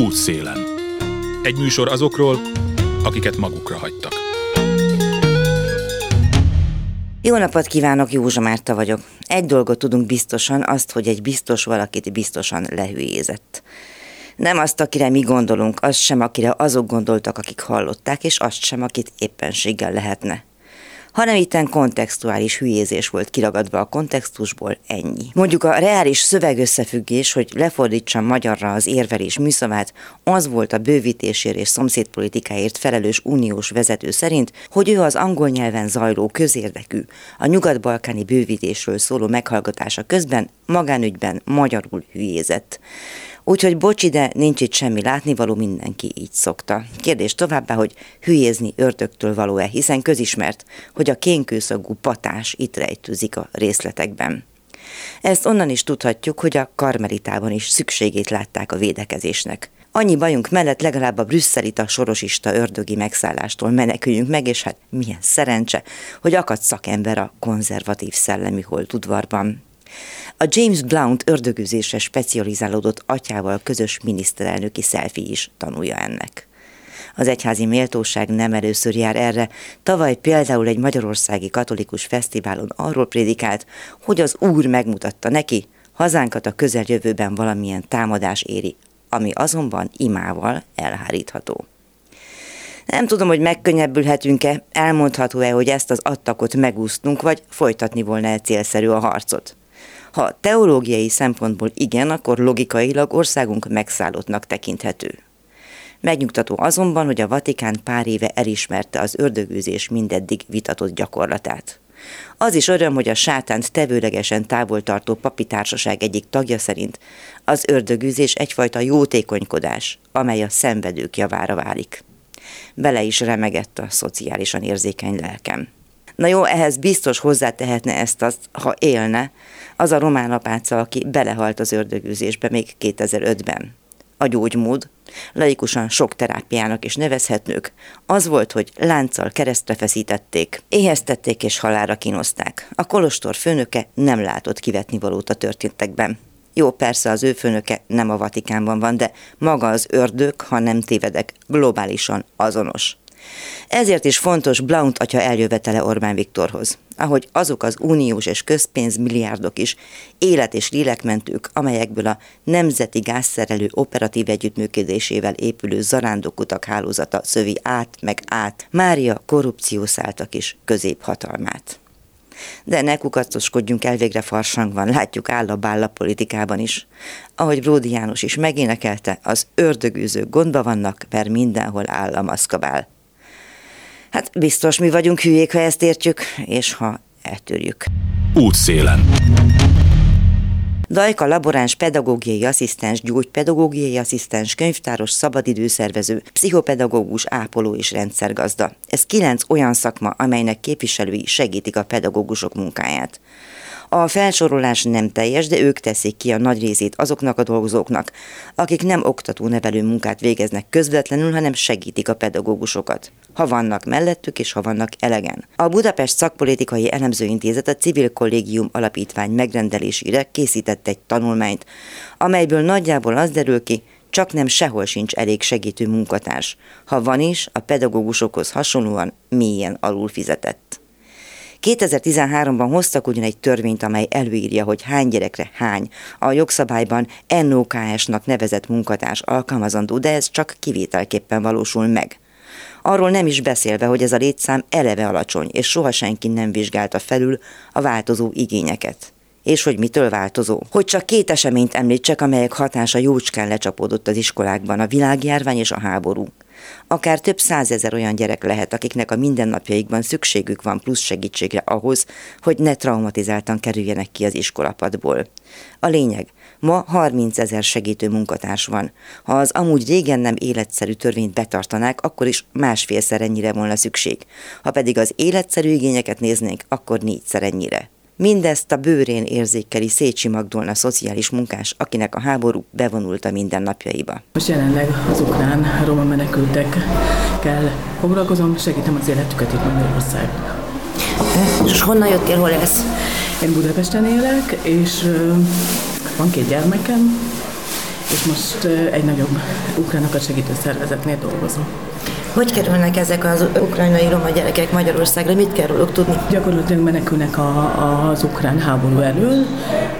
Útszélen. Egy műsor azokról, akiket magukra hagytak. Jó napot kívánok, Józsa Márta vagyok. Egy dolgot tudunk biztosan, azt, hogy egy biztos valakit biztosan lehülyézett. Nem azt, akire mi gondolunk, azt sem, akire azok gondoltak, akik hallották, és azt sem, akit éppenséggel lehetne hanem itten kontextuális hülyézés volt kiragadva a kontextusból, ennyi. Mondjuk a reális szövegösszefüggés, hogy lefordítsam magyarra az érvelés műszavát, az volt a bővítésért és szomszédpolitikáért felelős uniós vezető szerint, hogy ő az angol nyelven zajló közérdekű, a nyugat-balkáni bővítésről szóló meghallgatása közben magánügyben magyarul hülyézett. Úgyhogy bocs ide, nincs itt semmi látnivaló, mindenki így szokta. Kérdés továbbá, hogy hülyézni ördögtől való-e, hiszen közismert, hogy a kénkőszagú patás itt rejtőzik a részletekben. Ezt onnan is tudhatjuk, hogy a karmelitában is szükségét látták a védekezésnek. Annyi bajunk mellett legalább a brüsszelita sorosista ördögi megszállástól meneküljünk meg, és hát milyen szerencse, hogy akadt szakember a konzervatív szellemi holtudvarban. A James Blount ördögüzésre specializálódott atyával közös miniszterelnöki szelfi is tanulja ennek. Az egyházi méltóság nem először jár erre. Tavaly például egy magyarországi katolikus fesztiválon arról prédikált, hogy az Úr megmutatta neki, hazánkat a közeljövőben valamilyen támadás éri, ami azonban imával elhárítható. Nem tudom, hogy megkönnyebbülhetünk-e, elmondható-e, hogy ezt az attakot megúsztunk, vagy folytatni volna-e célszerű a harcot. Ha teológiai szempontból igen, akkor logikailag országunk megszállottnak tekinthető. Megnyugtató azonban, hogy a Vatikán pár éve elismerte az ördögűzés mindeddig vitatott gyakorlatát. Az is öröm, hogy a sátánt tevőlegesen távol tartó papitársaság egyik tagja szerint az ördögűzés egyfajta jótékonykodás, amely a szenvedők javára válik. Bele is remegett a szociálisan érzékeny lelkem. Na jó, ehhez biztos hozzátehetne ezt azt, ha élne, az a román apáca, aki belehalt az ördögűzésbe még 2005-ben. A gyógymód, laikusan sok terápiának is nevezhetnők, az volt, hogy lánccal keresztre feszítették, éheztették és halára kínozták. A kolostor főnöke nem látott kivetni valót a történtekben. Jó, persze az ő főnöke nem a Vatikánban van, de maga az ördög, ha nem tévedek, globálisan azonos. Ezért is fontos Blount atya eljövetele Orbán Viktorhoz, ahogy azok az uniós és közpénzmilliárdok is élet- és lélekmentők, amelyekből a Nemzeti Gázszerelő operatív együttműködésével épülő zarándokutak hálózata szövi át meg át Mária korrupciószáltak is középhatalmát. De ne kukacoskodjunk el, végre farsang van, látjuk áll a politikában is. Ahogy Bródi János is megénekelte, az ördögűzők gondba vannak, mert mindenhol áll a maszkabál. Hát biztos mi vagyunk hülyék, ha ezt értjük, és ha eltörjük. Útszélen. Dajka laboráns pedagógiai asszisztens, gyógypedagógiai asszisztens, könyvtáros, szabadidőszervező, pszichopedagógus, ápoló és rendszergazda. Ez kilenc olyan szakma, amelynek képviselői segítik a pedagógusok munkáját. A felsorolás nem teljes, de ők teszik ki a nagy részét azoknak a dolgozóknak, akik nem oktató-nevelő munkát végeznek közvetlenül, hanem segítik a pedagógusokat. Ha vannak mellettük, és ha vannak elegen. A Budapest Szakpolitikai Elemzőintézet a Civil Kollégium Alapítvány megrendelésére készített egy tanulmányt, amelyből nagyjából az derül ki, csak nem sehol sincs elég segítő munkatárs. Ha van is, a pedagógusokhoz hasonlóan mélyen alul fizetett. 2013-ban hoztak ugyan egy törvényt, amely előírja, hogy hány gyerekre hány. A jogszabályban NOKS-nak nevezett munkatárs alkalmazandó, de ez csak kivételképpen valósul meg. Arról nem is beszélve, hogy ez a létszám eleve alacsony, és soha senki nem vizsgálta felül a változó igényeket. És hogy mitől változó? Hogy csak két eseményt említsek, amelyek hatása jócskán lecsapódott az iskolákban, a világjárvány és a háború. Akár több százezer olyan gyerek lehet, akiknek a mindennapjaikban szükségük van plusz segítségre ahhoz, hogy ne traumatizáltan kerüljenek ki az iskolapadból. A lényeg, ma 30 ezer segítő munkatárs van. Ha az amúgy régen nem életszerű törvényt betartanák, akkor is másfélszer ennyire volna szükség. Ha pedig az életszerű igényeket néznénk, akkor négyszer ennyire. Mindezt a bőrén érzékeli Szécsi Magdolna szociális munkás, akinek a háború bevonult a mindennapjaiba. Most jelenleg az ukrán roma menekültekkel foglalkozom, segítem az életüket itt Magyarországon. És honnan jöttél, hol ez? Én Budapesten élek, és van két gyermekem, és most egy nagyobb ukránokat segítő szervezetnél dolgozom. Hogy kerülnek ezek az ukrajnai roma gyerekek Magyarországra? Mit kell róluk tudni? Gyakorlatilag menekülnek a, a, az ukrán háború elől,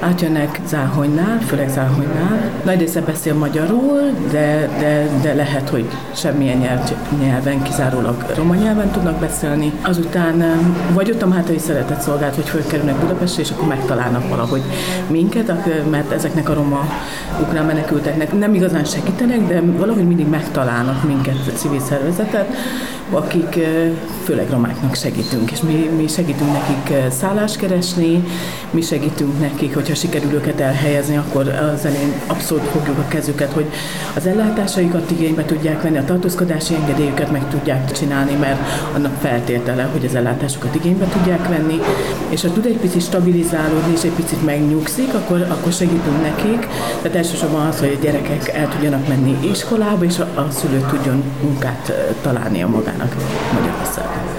átjönnek Záhonynál, főleg Záhonynál. Nagy része beszél magyarul, de, de, de lehet, hogy semmilyen nyelv, nyelven, kizárólag roma nyelven tudnak beszélni. Azután vagy ott a Mátai Szeretett Szolgált, hogy fölkerülnek Budapestre, és akkor megtalálnak valahogy minket, mert ezeknek a roma ukrán menekülteknek nem igazán segítenek, de valahogy mindig megtalálnak minket civil szervezet szervezetet, akik főleg romáknak segítünk, és mi, mi segítünk nekik szállást keresni, mi segítünk nekik, hogyha sikerül őket elhelyezni, akkor az elén abszolút fogjuk a kezüket, hogy az ellátásaikat igénybe tudják venni, a tartózkodási engedélyüket meg tudják csinálni, mert annak feltétele, hogy az ellátásokat igénybe tudják venni, és ha tud egy picit stabilizálódni, és egy picit megnyugszik, akkor, akkor segítünk nekik. Tehát elsősorban az, hogy a gyerekek el tudjanak menni iskolába, és a, a szülő tudjon munkát találnia magának Magyarországon.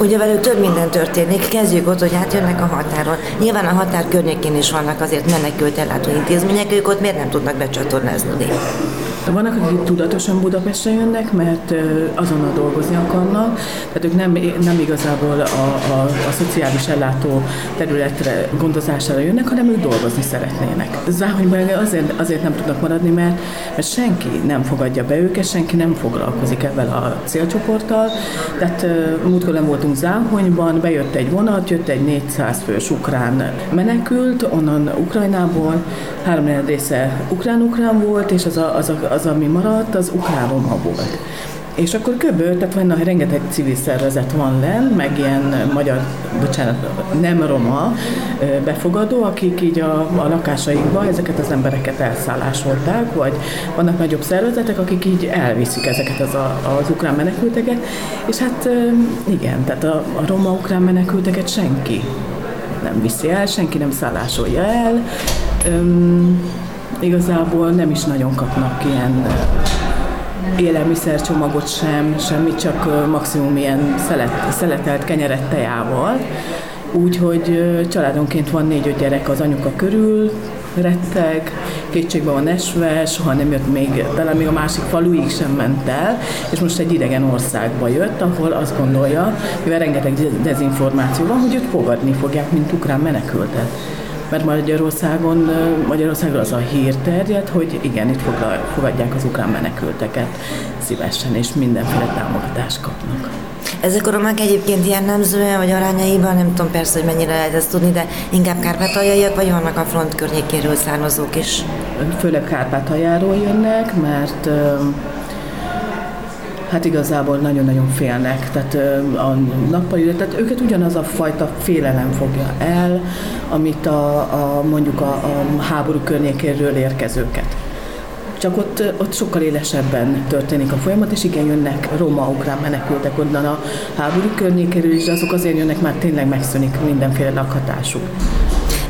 Ugye velük több minden történik. Kezdjük ott, hogy átjönnek a határon. Nyilván a határ környékén is vannak azért menekült ellátó intézmények, ők ott miért nem tudnak becsatornázni? Vannak, akik tudatosan Budapestre jönnek, mert azonnal dolgozni akarnak, tehát ők nem, nem igazából a, a, a szociális ellátó területre gondozására jönnek, hanem ők dolgozni szeretnének. Záhonyban azért, azért nem tudnak maradni, mert, mert senki nem fogadja be őket, senki nem foglalkozik ebben a célcsoporttal. Tehát múltkor nem voltunk Záhonyban, bejött egy vonat, jött egy 400 fős ukrán menekült, onnan Ukrajnából, három része ukrán-ukrán volt, és az a, az a, az, ami maradt, az ukrán roma volt. És akkor köböl, tehát van rengeteg civil szervezet van len, meg ilyen magyar, bocsánat, nem roma befogadó, akik így a, a lakásaikba ezeket az embereket elszállásolták, vagy vannak nagyobb szervezetek, akik így elviszik ezeket az, a, az ukrán menekülteket, és hát igen, tehát a, a roma-ukrán menekülteket senki nem viszi el, senki nem szállásolja el. Öm, igazából nem is nagyon kapnak ilyen élelmiszercsomagot sem, semmit, csak maximum ilyen szelet, szeletelt kenyeret tejával. Úgyhogy családonként van négy-öt gyerek az anyuka körül, retteg, kétségbe van esve, soha nem jött még, talán még a másik faluig sem ment el, és most egy idegen országba jött, ahol azt gondolja, mivel rengeteg dezinformáció van, hogy őt fogadni fogják, mint ukrán menekültet mert Magyarországon, Magyarországon az a hír terjed, hogy igen, itt fogadják az ukrán menekülteket szívesen, és mindenféle támogatást kapnak. Ezek a romák egyébként jellemzően, vagy arányaiban, nem tudom persze, hogy mennyire lehet ezt tudni, de inkább kárpátaljaiak, vagy vannak a front környékéről származók is? Főleg Kárpátaljáról jönnek, mert hát igazából nagyon-nagyon félnek, tehát a nappali, tehát őket ugyanaz a fajta félelem fogja el, amit a, a mondjuk a, a háború környékéről érkezőket. Csak ott, ott sokkal élesebben történik a folyamat, és igen, jönnek roma-ukrán menekültek onnan a háború környékéről, és azok azért jönnek, már tényleg megszűnik mindenféle lakhatásuk.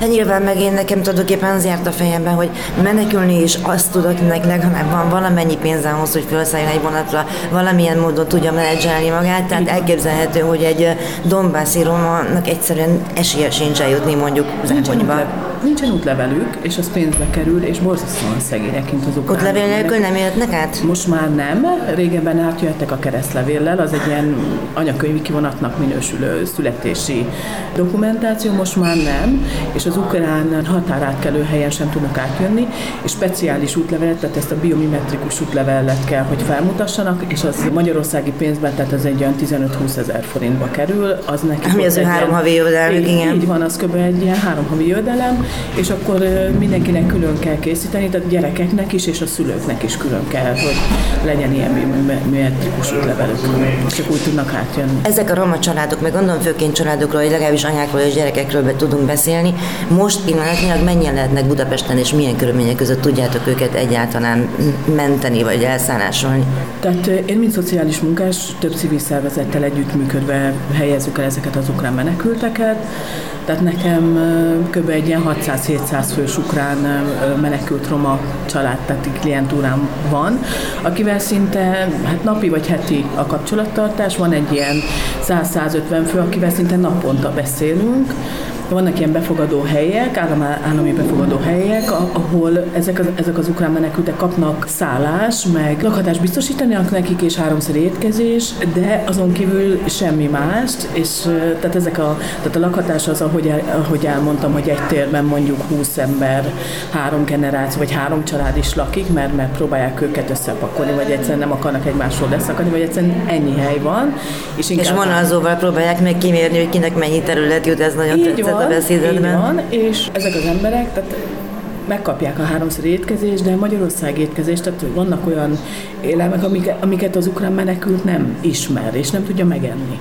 De nyilván meg én nekem tulajdonképpen az járt a fejemben, hogy menekülni is azt tudok, hogy legalább van valamennyi pénz ahhoz, hogy felszálljon egy vonatra, valamilyen módon tudja menedzselni magát, tehát elképzelhető, hogy egy Donbassi romának egyszerűen esélye sincs eljutni mondjuk Záponyba. Nincsen útlevelük, és az pénzbe kerül, és borzasztóan szegények, mint az ukrán. Útlevél nélkül nem jöhetnek át? Most már nem. Régebben átjöttek a keresztlevéllel, az egy ilyen anyakönyvi kivonatnak minősülő születési dokumentáció, most már nem, és az ukrán határátkelő helyen sem tudnak átjönni, és speciális útlevelet, tehát ezt a biomimetrikus útlevelet kell, hogy felmutassanak, és az magyarországi pénzben, tehát ez egy olyan 15-20 ezer forintba kerül, az neki. Ami az ő három havi jövedelmük, igen. Így van, az kb. egy ilyen három havi jövedelem, és akkor mindenkinek külön kell készíteni, tehát gyerekeknek is, és a szülőknek is külön kell, hogy legyen ilyen biometrikus útlevelük, csak úgy tudnak átjönni. Ezek a roma családok, meg gondolom főként családokról, vagy legalábbis anyákról és gyerekekről be tudunk beszélni, most pillanatnyilag mennyien lehetnek Budapesten, és milyen körülmények között tudjátok őket egyáltalán menteni, vagy elszállásolni? Tehát én, mint szociális munkás, több civil szervezettel együttműködve helyezzük el ezeket az ukrán menekülteket. Tehát nekem kb. egy ilyen 600-700 fős ukrán menekült roma család, tehát klientúrám van, akivel szinte hát napi vagy heti a kapcsolattartás, van egy ilyen 100-150 fő, akivel szinte naponta beszélünk, vannak ilyen befogadó helyek, állami befogadó helyek, ahol ezek az, ezek az ukrán menekültek kapnak szállás, meg lakatást biztosítanak nekik, és háromszor étkezés, de azon kívül semmi mást, és tehát ezek a, tehát a lakhatás az, ahogy, el, ahogy elmondtam, hogy egy térben mondjuk 20 ember, három generáció, vagy három család is lakik, mert, mert próbálják őket összepakolni, vagy egyszerűen nem akarnak egymásról leszakadni, vagy egyszerűen ennyi hely van. És, és vonalzóval próbálják meg kimérni, hogy kinek mennyi terület jut, ez nagyon így tetszett van, a beszédedben. Van, és ezek az emberek, tehát megkapják a háromszor étkezést, de Magyarország étkezést, tehát vannak olyan élelmek, amiket, az ukrán menekült nem ismer, és nem tudja megenni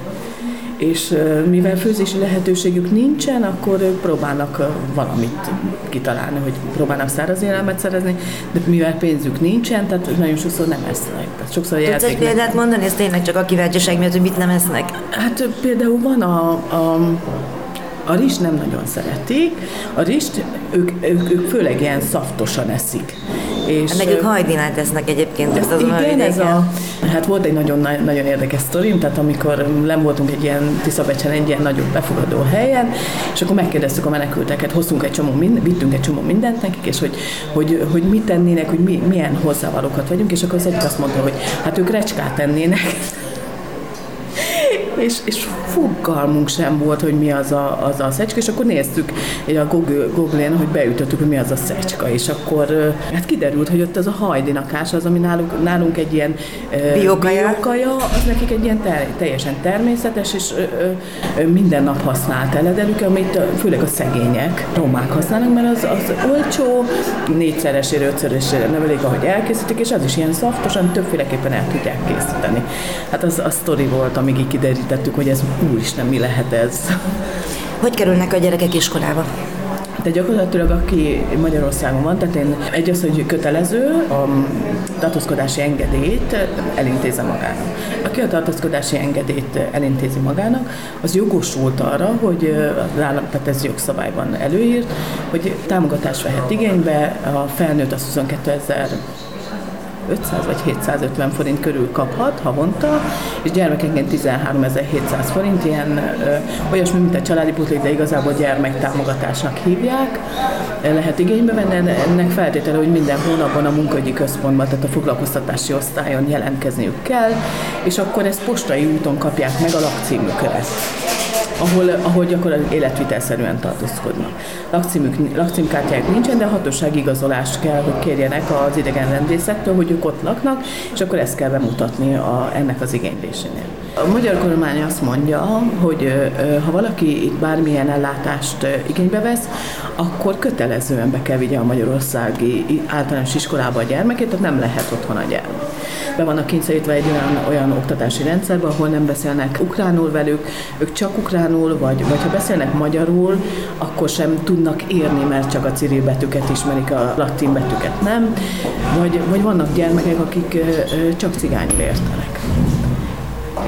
és mivel főzési lehetőségük nincsen, akkor próbálnak valamit kitalálni, hogy próbálnak száraz élelmet szerezni, de mivel pénzük nincsen, tehát nagyon sokszor nem esznek. Tehát sokszor Tudsz egy példát mondani, ez tényleg csak a kíváncsiság miatt, hogy mit nem esznek? Hát például van a, a a rizs nem nagyon szeretik, a rizst ők, ők, ők főleg ilyen szaftosan eszik. És, meg ők hajdinát esznek egyébként ezt az igen, ez a, hát volt egy nagyon, nagyon érdekes sztorim, tehát amikor nem voltunk egy ilyen Tiszabecsen, egy ilyen nagyobb befogadó helyen, és akkor megkérdeztük a menekülteket, hoztunk egy csomó, mind, vittünk egy csomó mindent nekik, és hogy, hogy, hogy mit tennének, hogy mi, milyen hozzávalókat vagyunk, és akkor az egyik azt mondta, hogy hát ők recskát tennének és, és fogalmunk sem volt, hogy mi az a, az a szecska, és akkor néztük a Google, Google-en, hogy beütöttük, hogy mi az a szecska, és akkor hát kiderült, hogy ott az a hajdinakás, az, ami nálunk, nálunk egy ilyen biokaja, biokaja az nekik egy ilyen ter, teljesen természetes, és ö, ö, minden nap használt eledelük, amit főleg a szegények, romák használnak, mert az, az olcsó, négyszeresére, ötszörösére nem elég, ahogy elkészítik, és az is ilyen szaftosan, többféleképpen el tudják készíteni. Hát az a sztori volt, amíg így kiderült tettük, hogy ez úristen, mi lehet ez. Hogy kerülnek a gyerekek iskolába? De gyakorlatilag aki Magyarországon van, tehát én egy az, hogy kötelező, a tartózkodási engedélyt elintézze magának. Aki a tartózkodási engedélyt elintézi magának, az jogosult arra, hogy állam, tehát ez jogszabályban előírt, hogy támogatást vehet igénybe, a felnőtt az 22 ezer 500 vagy 750 forint körül kaphat havonta, és gyermekenként 13.700 forint, ilyen ö, olyasmi, mint a családi putlik, de igazából gyermektámogatásnak hívják. Lehet igénybe venni, ennek feltétele, hogy minden hónapban a munkahogyi központban, tehát a foglalkoztatási osztályon jelentkezniük kell, és akkor ezt postai úton kapják meg a lakcímükre ahol, ahol gyakorlatilag életvitelszerűen tartózkodnak. Lakcímük, lakcímkártyájuk nincsen, de hatósági igazolást kell, hogy kérjenek az idegenrendészektől, hogy ők ott laknak, és akkor ezt kell bemutatni a, ennek az igénylésénél. A magyar kormány azt mondja, hogy ha valaki itt bármilyen ellátást igénybe vesz, akkor kötelezően be kell vigye a magyarországi általános iskolába a gyermekét, tehát nem lehet otthon a gyermek. Be vannak kényszerítve egy olyan, olyan oktatási rendszerbe, ahol nem beszélnek ukránul velük, ők csak ukránul, vagy, vagy ha beszélnek magyarul, akkor sem tudnak írni, mert csak a civil betűket ismerik, a latin betűket nem, vagy, vagy vannak gyermekek, akik csak cigányul értenek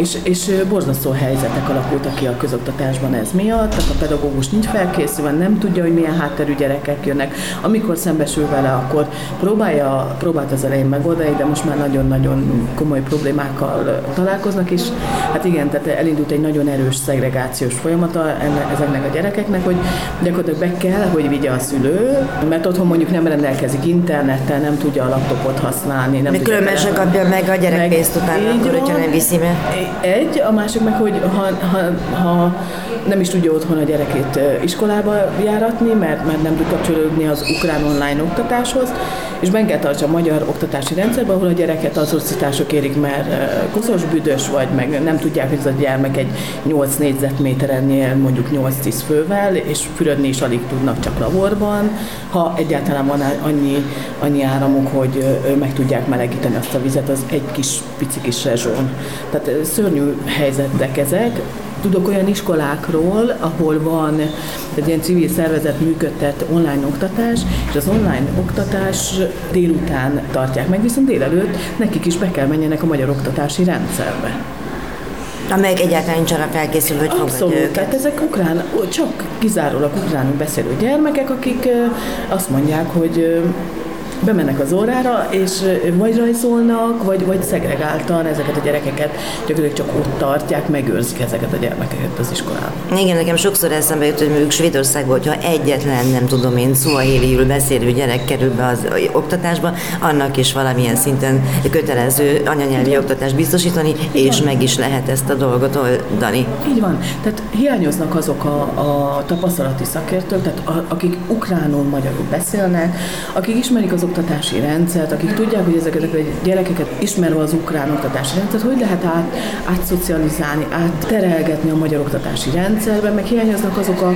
és, és borzasztó helyzetek alakultak ki a közoktatásban ez miatt, tehát a pedagógus nincs felkészülve, nem tudja, hogy milyen hátterű gyerekek jönnek. Amikor szembesül vele, akkor próbálja, próbált az elején megoldani, de most már nagyon-nagyon komoly problémákkal találkoznak, és hát igen, tehát elindult egy nagyon erős szegregációs folyamata ennek, ezeknek a gyerekeknek, hogy gyakorlatilag be kell, hogy vigye a szülő, mert otthon mondjuk nem rendelkezik internettel, nem tudja a laptopot használni. Nem De különben se kapja meg a gyerek pénzt utána, akkor, hogyha nem viszi be egy, a másik meg, hogy ha, ha, ha nem is tudja otthon a gyerekét iskolába járatni, mert, mert nem tud kapcsolódni az ukrán online oktatáshoz, és benne kell tartsa a magyar oktatási rendszerben, ahol a gyereket atrocitások érik, mert koszos, büdös vagy, meg nem tudják, hogy ez a gyermek egy 8 négyzetméterennél mondjuk 8-10 fővel, és fürödni is alig tudnak csak laborban, ha egyáltalán van annyi, annyi áramok, hogy meg tudják melegíteni azt a vizet, az egy kis pici kis rezsón. Tehát szörnyű helyzetek ezek, Tudok olyan iskolákról, ahol van egy ilyen civil szervezet működtet online oktatás, és az online oktatás délután tartják meg, viszont délelőtt nekik is be kell menjenek a magyar oktatási rendszerbe. Amelyek egyáltalán nincs arra felkészülve, hogy Abszolút, őket. tehát ezek ukrán, csak kizárólag ukránul beszélő gyermekek, akik azt mondják, hogy bemennek az órára, és vagy rajzolnak, vagy, vagy szegregáltan ezeket a gyerekeket gyakorlatilag csak ott tartják, megőrzik ezeket a gyermekeket az iskolában. Igen, nekem sokszor eszembe jut, hogy mondjuk Svédországban, hogyha egyetlen, nem tudom én, szuahéliül beszélő gyerek kerül be az oktatásba, annak is valamilyen szinten kötelező anyanyelvi oktatást biztosítani, és meg is lehet ezt a dolgot oldani. Így van. Tehát hiányoznak azok a, a tapasztalati szakértők, tehát a, akik ukránul, magyarul beszélnek, akik ismerik az oktatási rendszert, akik tudják, hogy ezeket a gyerekeket ismerve az ukrán oktatási rendszert, hogy lehet át, átszocializálni, átterelgetni a magyar oktatási rendszerben, meg hiányoznak azok a,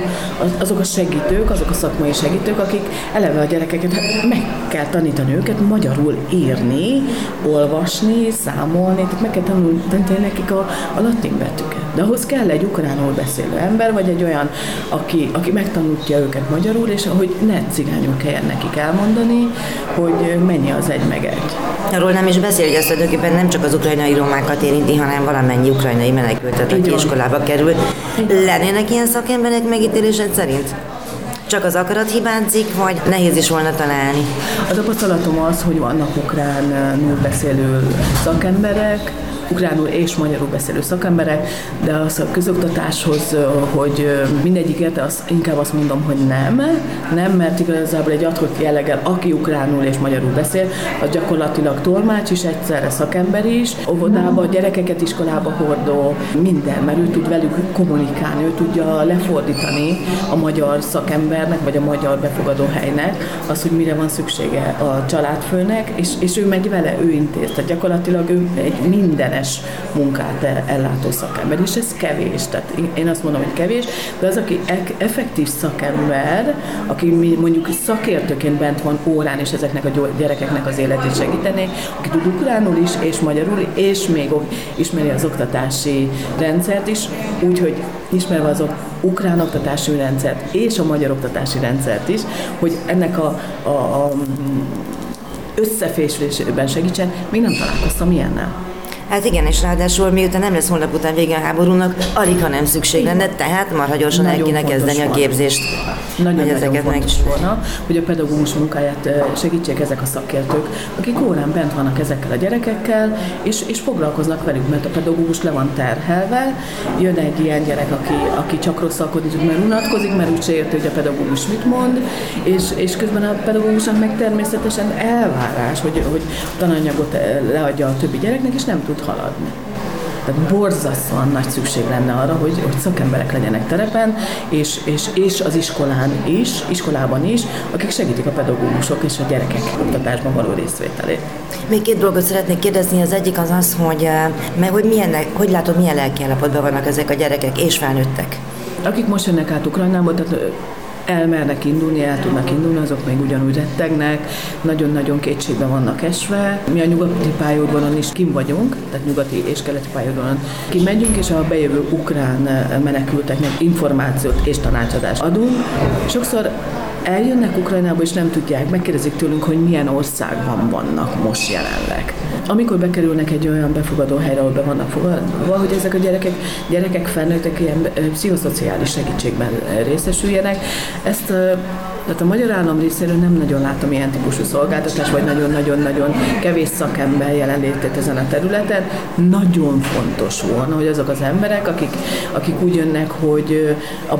azok a segítők, azok a szakmai segítők, akik eleve a gyerekeket meg kell tanítani őket magyarul írni, olvasni, számolni, tehát meg kell tanulni nekik a, a latin betűket. De ahhoz kell egy ukránul beszélő ember, vagy egy olyan, aki, aki megtanulja őket magyarul, és ahogy ne cigányul kelljen nekik elmondani, hogy mennyi az egy meg egy. Arról nem is beszél, hogy ez tulajdonképpen nem csak az ukrajnai romákat érinti, hanem valamennyi ukrajnai menekültet, aki iskolába kerül. Lennének ilyen szakemberek megítélésed szerint? Csak az akarat hibázik, vagy nehéz is volna találni? A tapasztalatom az, hogy vannak ukránul beszélő szakemberek, ukránul és magyarul beszélő szakemberek, de az a közoktatáshoz, hogy mindegyik érte, az, inkább azt mondom, hogy nem. Nem, mert igazából egy adhok jelleggel, aki ukránul és magyarul beszél, az gyakorlatilag tolmács is egyszerre szakember is, óvodába, gyerekeket iskolába hordó, minden, mert ő tud velük kommunikálni, ő tudja lefordítani a magyar szakembernek, vagy a magyar befogadó helynek az, hogy mire van szüksége a családfőnek, és, és ő megy vele, ő intéz. Tehát gyakorlatilag ő egy minden ingyenes munkát ellátó szakember, és ez kevés. Tehát én azt mondom, hogy kevés, de az, aki effektív szakember, aki mondjuk szakértőként bent van órán, és ezeknek a gyerekeknek az életét segíteni, aki tud ukránul is, és magyarul, és még ismeri az oktatási rendszert is, úgyhogy ismerve az ukrán oktatási rendszert és a magyar oktatási rendszert is, hogy ennek a, a, a összefésülésében segítsen, még nem találkoztam ilyennel. Hát igen, és ráadásul miután nem lesz holnap után vége a háborúnak, alig ha nem szükség lenne, tehát marha gyorsan el kéne kezdeni a képzést. Nagyon, hogy ezeket meg... volna, hogy a pedagógus munkáját segítsék ezek a szakértők, akik órán bent vannak ezekkel a gyerekekkel, és, és foglalkoznak velük, mert a pedagógus le van terhelve, jön egy ilyen gyerek, aki, aki csak rosszalkodni tud, mert unatkozik, mert úgyse érti, hogy a pedagógus mit mond, és, és közben a pedagógusnak meg természetesen elvárás, hogy, hogy tananyagot leadja a többi gyereknek, és nem tud tud haladni. Tehát borzasztóan nagy szükség lenne arra, hogy, hogy szakemberek legyenek terepen, és, és, és az iskolán is, iskolában is, akik segítik a pedagógusok és a gyerekek oktatásban való részvételét. Még két dolgot szeretnék kérdezni. Az egyik az az, hogy, meg, hogy milyen, hogy látod, milyen lelkiállapotban vannak ezek a gyerekek és felnőttek? Akik most jönnek át Ukrajnából, tehát elmernek indulni, el tudnak indulni, azok még ugyanúgy rettegnek, nagyon-nagyon kétségbe vannak esve. Mi a nyugati pályaudvaron is kim vagyunk, tehát nyugati és keleti pályaudvaron kimegyünk, és a bejövő ukrán menekülteknek információt és tanácsadást adunk. Sokszor eljönnek Ukrajnába, és nem tudják, megkérdezik tőlünk, hogy milyen országban vannak most jelenleg. Amikor bekerülnek egy olyan befogadó helyre, ahol be vannak fogadva, hogy ezek a gyerekek, gyerekek felnőttek ilyen pszichoszociális segítségben részesüljenek, ezt tehát a magyar állam részéről nem nagyon látom ilyen típusú szolgáltatást, vagy nagyon-nagyon-nagyon kevés szakember jelenlétét ezen a területen. Nagyon fontos volna, hogy azok az emberek, akik, akik úgy jönnek, hogy a,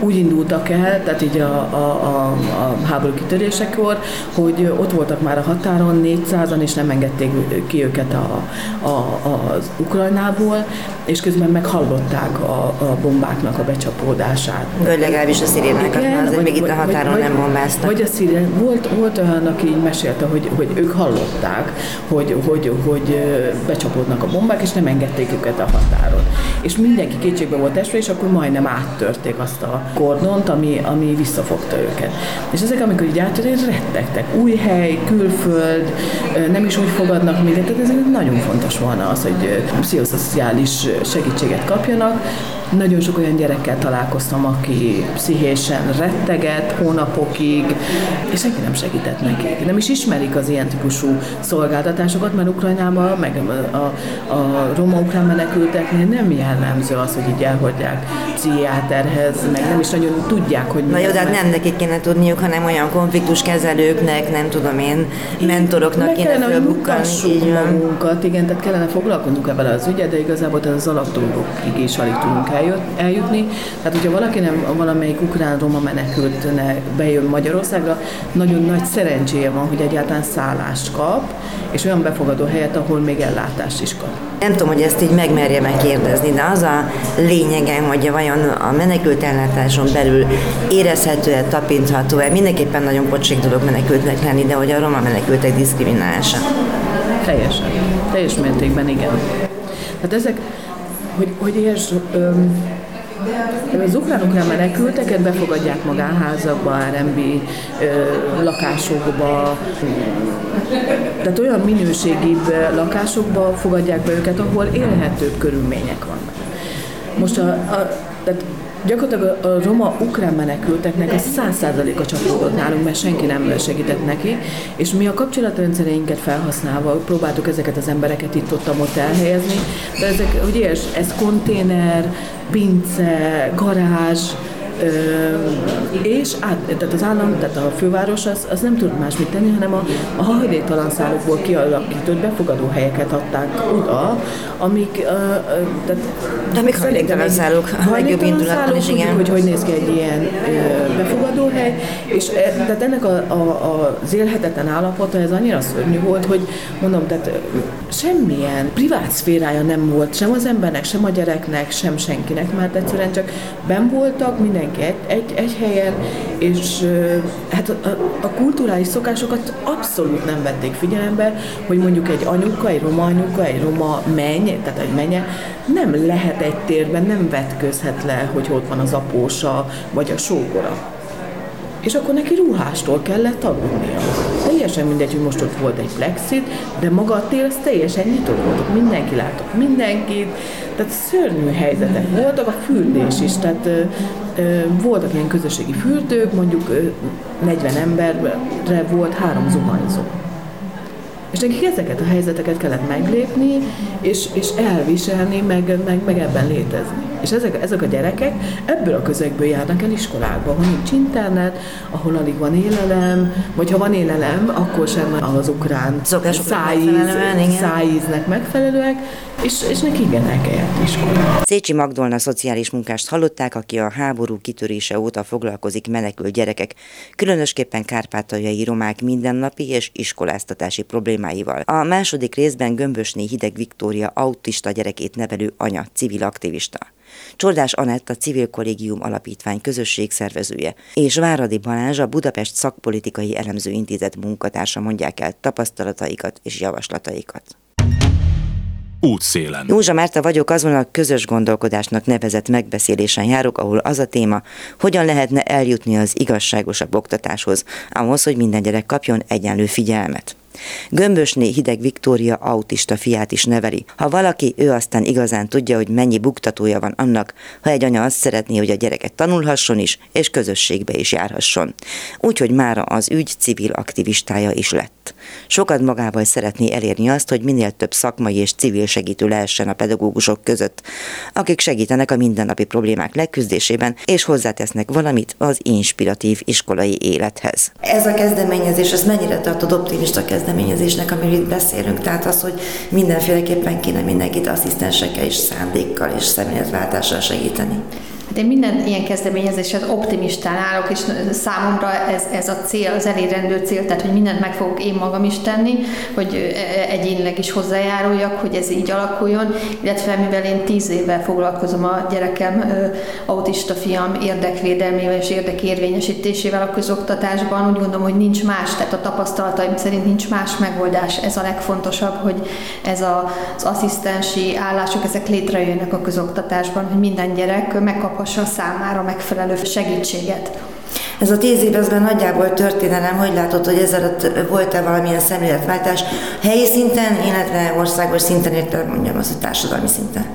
úgy indultak el, tehát így a, a, a, a háború kitörésekor, hogy ott voltak már a határon 400-an, és nem engedték ki őket a, a, az Ukrajnából, és közben meghallották a, a bombáknak a becsapódását. Vagy legalábbis a szirénákat, mert azért még itt a határon vagy, nem bombáztak. Vagy a szirén, volt, volt olyan, aki így mesélte, hogy, hogy ők hallották, hogy, hogy, hogy becsapódnak a bombák, és nem engedték őket a határon. És mindenki kétségbe volt esve, és akkor majdnem áttörték azt a kordont, ami, ami visszafogta őket. És ezek, amikor így átjön, rettegtek. Új hely, külföld, nem is úgy fogadnak minket, tehát ez nagyon fontos volna az, hogy pszichoszociális segítséget kapjanak, nagyon sok olyan gyerekkel találkoztam, aki pszichésen retteget hónapokig, és senki nem segített nekik. Nem is ismerik az ilyen típusú szolgáltatásokat, mert Ukrajnában, meg a, a roma-ukrán menekülteknél nem jellemző az, hogy így elhagyják pszichiáterhez, meg nem is nagyon tudják, hogy Na jó, de hát nem nekik kéne tudniuk, hanem olyan konfliktuskezelőknek, nem tudom én, mentoroknak Meg kéne kellene, hogy így magunkat, igen, tehát kellene foglalkoznunk ebben az ügyet, de igazából tehát az alapdolgokig is alig tudunk eljut, eljutni. Tehát, hogyha valaki nem valamelyik ukrán-roma menekültne bejön Magyarországra, nagyon nagy szerencséje van, hogy egyáltalán szállást kap, és olyan befogadó helyet, ahol még ellátást is kap. Nem tudom, hogy ezt így megmerje megkérdezni, de az a lényege, hogy vajon a menekült ellátáson belül érezhető-e, tapintható-e, mindenképpen nagyon pocsik dolog menekültnek lenni, de hogy a roma menekültek diszkriminálása. Teljesen. Teljes mértékben igen. Tehát ezek, hogy, hogy érts, öm, az ukrán-ukrán menekülteket befogadják magánházakba, ö, lakásokba, tehát olyan minőségibb lakásokba fogadják be őket, ahol élhetőbb körülmények vannak. Most a, a tehát gyakorlatilag a, roma-ukrán menekülteknek a száz százaléka csapódott nálunk, mert senki nem segített neki, és mi a kapcsolatrendszereinket felhasználva próbáltuk ezeket az embereket itt-ott ott elhelyezni, de ezek, érts, ez konténer, pince, garázs, és át, tehát az állam, tehát a főváros az, az nem tud más mit tenni, hanem a, a hajléktalan szállókból kialakított befogadó helyeket adták oda, amik, tehát De még hajléktalan szállók, a legjobb indulatban is, igen. Hogy, hogy néz ki egy ilyen befogadó hely, és tehát ennek a, a, az élhetetlen állapota, ez annyira szörnyű volt, hogy mondom, tehát semmilyen privát szférája nem volt, sem az embernek, sem a gyereknek, sem senkinek, mert egyszerűen csak ben voltak, mindenki egy, egy, helyen, és hát a, a kulturális szokásokat abszolút nem vették figyelembe, hogy mondjuk egy anyuka, egy roma anyuka, egy roma menny, tehát egy menye, nem lehet egy térben, nem vetközhet le, hogy ott van az apósa, vagy a sógora. És akkor neki ruhástól kellett aludnia. Teljesen mindegy, hogy most ott volt egy plexit, de maga a tér az teljesen nyitott volt, mindenki látott mindenkit, tehát szörnyű helyzetek voltak, a fürdés is, tehát ö, ö, voltak ilyen közösségi fürdők, mondjuk ö, 40 emberre volt három zuhanyzó. És nekik ezeket a helyzeteket kellett meglépni, és, és elviselni, meg, meg, meg ebben létezni. És ezek, ezek a gyerekek ebből a közegből járnak el iskolákba, ahol nincs internet, ahol alig van élelem, vagy ha van élelem, akkor sem az ukrán Szokásoknak szájíz, megfelelően, igen. szájíznek megfelelőek, és, és neki igen el kell járni iskolába. Szécsi Magdolna szociális munkást hallották, aki a háború kitörése óta foglalkozik menekült gyerekek, különösképpen kárpátaljai romák mindennapi és iskoláztatási problémáival. A második részben Gömbösné Hideg Viktória autista gyerekét nevelő anya, civil aktivista. Csordás Anett a Civil Kollégium Alapítvány közösségszervezője, és Váradi Balázs a Budapest Szakpolitikai Elemző Intézet munkatársa mondják el tapasztalataikat és javaslataikat. Útszélen. Józsa Márta vagyok, azon a közös gondolkodásnak nevezett megbeszélésen járok, ahol az a téma, hogyan lehetne eljutni az igazságosabb oktatáshoz, ahhoz, hogy minden gyerek kapjon egyenlő figyelmet. Gömbösné Hideg Viktória autista fiát is neveli. Ha valaki, ő aztán igazán tudja, hogy mennyi buktatója van annak, ha egy anya azt szeretné, hogy a gyereket tanulhasson is, és közösségbe is járhasson. Úgyhogy mára az ügy civil aktivistája is lett. Sokat magával szeretné elérni azt, hogy minél több szakmai és civil segítő lehessen a pedagógusok között, akik segítenek a mindennapi problémák leküzdésében, és hozzátesznek valamit az inspiratív iskolai élethez. Ez a kezdeményezés, ez mennyire tartod optimista kezdeményezésnek, amiről itt beszélünk? Tehát az, hogy mindenféleképpen kéne mindenkit asszisztensekkel és szándékkal és szemléletváltással segíteni. Én minden ilyen kezdeményezéshez optimistán állok, és számomra ez, ez a cél, az elérendő cél, tehát hogy mindent meg fogok én magam is tenni, hogy egyénileg is hozzájáruljak, hogy ez így alakuljon, illetve mivel én tíz éve foglalkozom a gyerekem autista fiam érdekvédelmével és érdekérvényesítésével a közoktatásban, úgy gondolom, hogy nincs más, tehát a tapasztalataim szerint nincs más megoldás. Ez a legfontosabb, hogy ez a, az asszisztensi állások, ezek létrejönnek a közoktatásban, hogy minden gyerek megkaphassa számára megfelelő segítséget. Ez a tíz évben nagyjából történelem, hogy látod, hogy ezzel volt-e valamilyen szemléletváltás helyi szinten, illetve országos szinten, érte mondjam azt, hogy társadalmi szinten?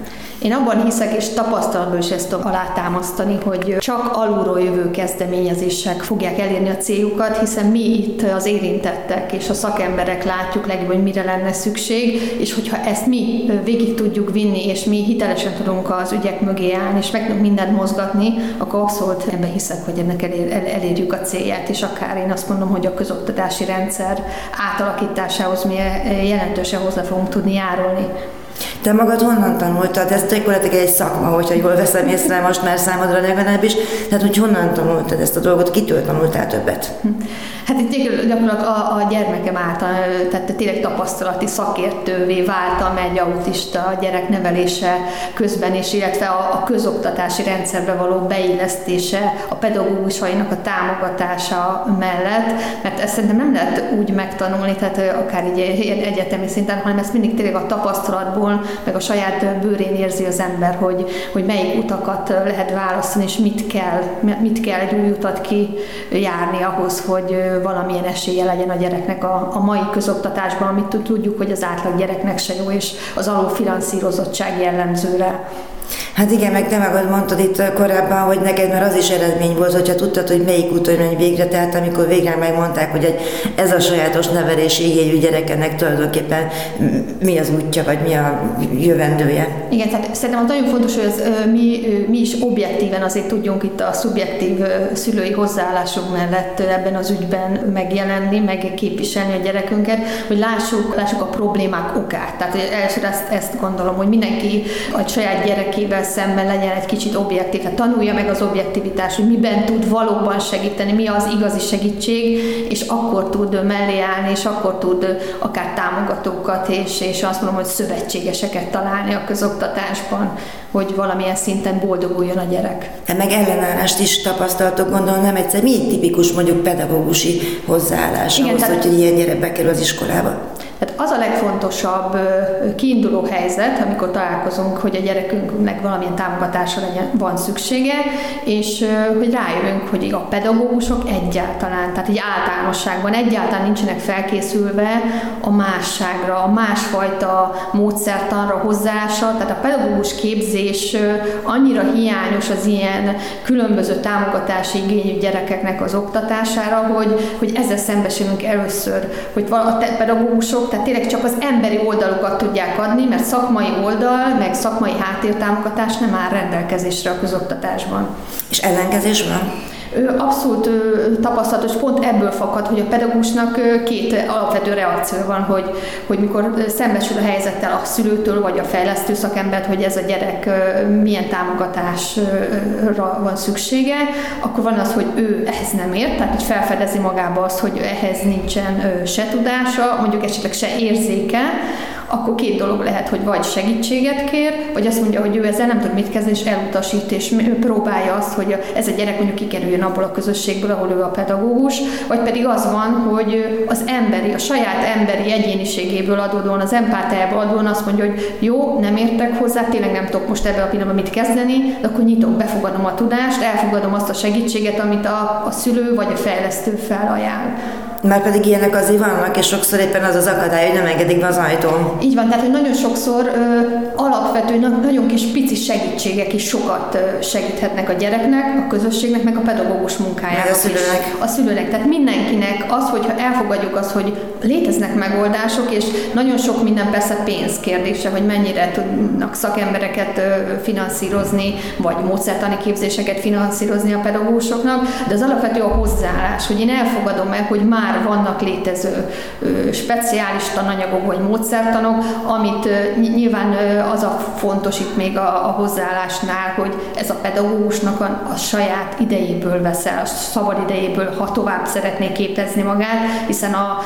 Én abban hiszek, és tapasztalatból is ezt tudom alátámasztani, hogy csak alulról jövő kezdeményezések fogják elérni a céljukat, hiszen mi itt az érintettek és a szakemberek látjuk legjobb, hogy mire lenne szükség, és hogyha ezt mi végig tudjuk vinni, és mi hitelesen tudunk az ügyek mögé állni, és meg tudunk mindent mozgatni, akkor abszolút ebbe hiszek, hogy ennek elér, el, elérjük a célját, és akár én azt mondom, hogy a közoktatási rendszer átalakításához mi jelentősen hozzá fogunk tudni járulni. Te magad honnan tanultad? Ez gyakorlatilag egy szakma, hogyha jól veszem észre most már számodra legalábbis. Tehát, hogy honnan tanultad ezt a dolgot, kitől tanultál többet? Hát itt gyakorlatilag a, a gyermekem által, tehát tényleg tapasztalati szakértővé váltam egy autista gyerek nevelése közben, és illetve a, a közoktatási rendszerbe való beillesztése, a pedagógusainak a támogatása mellett, mert ezt szerintem nem lehet úgy megtanulni, tehát akár így egyetemi szinten, hanem ezt mindig tényleg a tapasztalatból, meg a saját bőrén érzi az ember, hogy, hogy melyik utakat lehet választani, és mit kell, mit kell egy új utat kijárni ahhoz, hogy valamilyen esélye legyen a gyereknek a, a mai közoktatásban, amit tudjuk, hogy az átlag gyereknek se jó, és az alulfinanszírozottság jellemzőre. Hát igen, meg te magad mondtad itt korábban, hogy neked már az is eredmény volt, hogyha tudtad, hogy melyik úton megy végre, tehát amikor végre megmondták, hogy ez a sajátos nevelési igényű gyerekenek tulajdonképpen mi az útja, vagy mi a jövendője. Igen, tehát szerintem nagyon fontos, hogy az, mi, mi is objektíven azért tudjunk itt a szubjektív szülői hozzáállásunk mellett ebben az ügyben megjelenni, meg képviselni a gyerekünket, hogy lássuk, lássuk a problémák okát. Tehát először ezt, ezt gondolom, hogy mindenki a saját gyerekével gyerekével szemben legyen egy kicsit objektív, tehát tanulja meg az objektivitás, hogy miben tud valóban segíteni, mi az igazi segítség, és akkor tud mellé állni, és akkor tud akár támogatókat, és, és azt mondom, hogy szövetségeseket találni a közoktatásban, hogy valamilyen szinten boldoguljon a gyerek. De meg ellenállást is tapasztaltok, gondolom nem egyszer. Mi tipikus mondjuk pedagógusi hozzáállás Igen, ahhoz, tehát... hogy ilyen gyerek bekerül az iskolába? Az a legfontosabb kiinduló helyzet, amikor találkozunk, hogy a gyerekünknek valamilyen támogatásra van szüksége, és hogy rájövünk, hogy a pedagógusok egyáltalán, tehát egy általánosságban egyáltalán nincsenek felkészülve a másságra, a másfajta módszertanra hozzása, tehát a pedagógus képzés annyira hiányos az ilyen különböző támogatási igényű gyerekeknek az oktatására, hogy, hogy ezzel szembesülünk először, hogy a pedagógusok tehát tényleg csak az emberi oldalukat tudják adni, mert szakmai oldal, meg szakmai háttértámogatás nem áll rendelkezésre a közoktatásban. És ellenkezés? Abszolút tapasztalatos, pont ebből fakad, hogy a pedagógusnak két alapvető reakció van, hogy, hogy mikor szembesül a helyzettel a szülőtől vagy a fejlesztő szakembert, hogy ez a gyerek milyen támogatásra van szüksége, akkor van az, hogy ő ehhez nem ért, tehát hogy felfedezi magába azt, hogy ehhez nincsen se tudása, mondjuk esetleg se érzéke, akkor két dolog lehet, hogy vagy segítséget kér, vagy azt mondja, hogy ő ezzel nem tud mit kezdeni, és elutasít, és próbálja azt, hogy ez a gyerek mondjuk kikerüljön abból a közösségből, ahol ő a pedagógus, vagy pedig az van, hogy az emberi, a saját emberi egyéniségéből adódóan, az empátiából adódóan azt mondja, hogy jó, nem értek hozzá, tényleg nem tudok most ebben a pillanatban mit kezdeni, de akkor nyitok, befogadom a tudást, elfogadom azt a segítséget, amit a, a szülő vagy a fejlesztő felajánl. Már pedig ilyenek azért vannak, és sokszor éppen az az akadály, hogy nem engedik be az ajtón. Így van, tehát hogy nagyon sokszor ö, alapvető, nagyon kis pici segítségek is sokat ö, segíthetnek a gyereknek, a közösségnek, meg a pedagógus munkájának. Meg a szülőnek. Is. A szülőnek. Tehát mindenkinek az, hogyha elfogadjuk azt, hogy léteznek megoldások, és nagyon sok minden persze pénz kérdése, hogy mennyire tudnak szakembereket ö, finanszírozni, vagy módszertani képzéseket finanszírozni a pedagógusoknak, de az alapvető a hozzáállás, hogy én elfogadom meg, hogy már már vannak létező speciális tananyagok vagy módszertanok, amit nyilván az a fontos itt még a, a hozzáállásnál, hogy ez a pedagógusnak a, a saját idejéből veszel, a szabad idejéből, ha tovább szeretné képezni magát, hiszen a,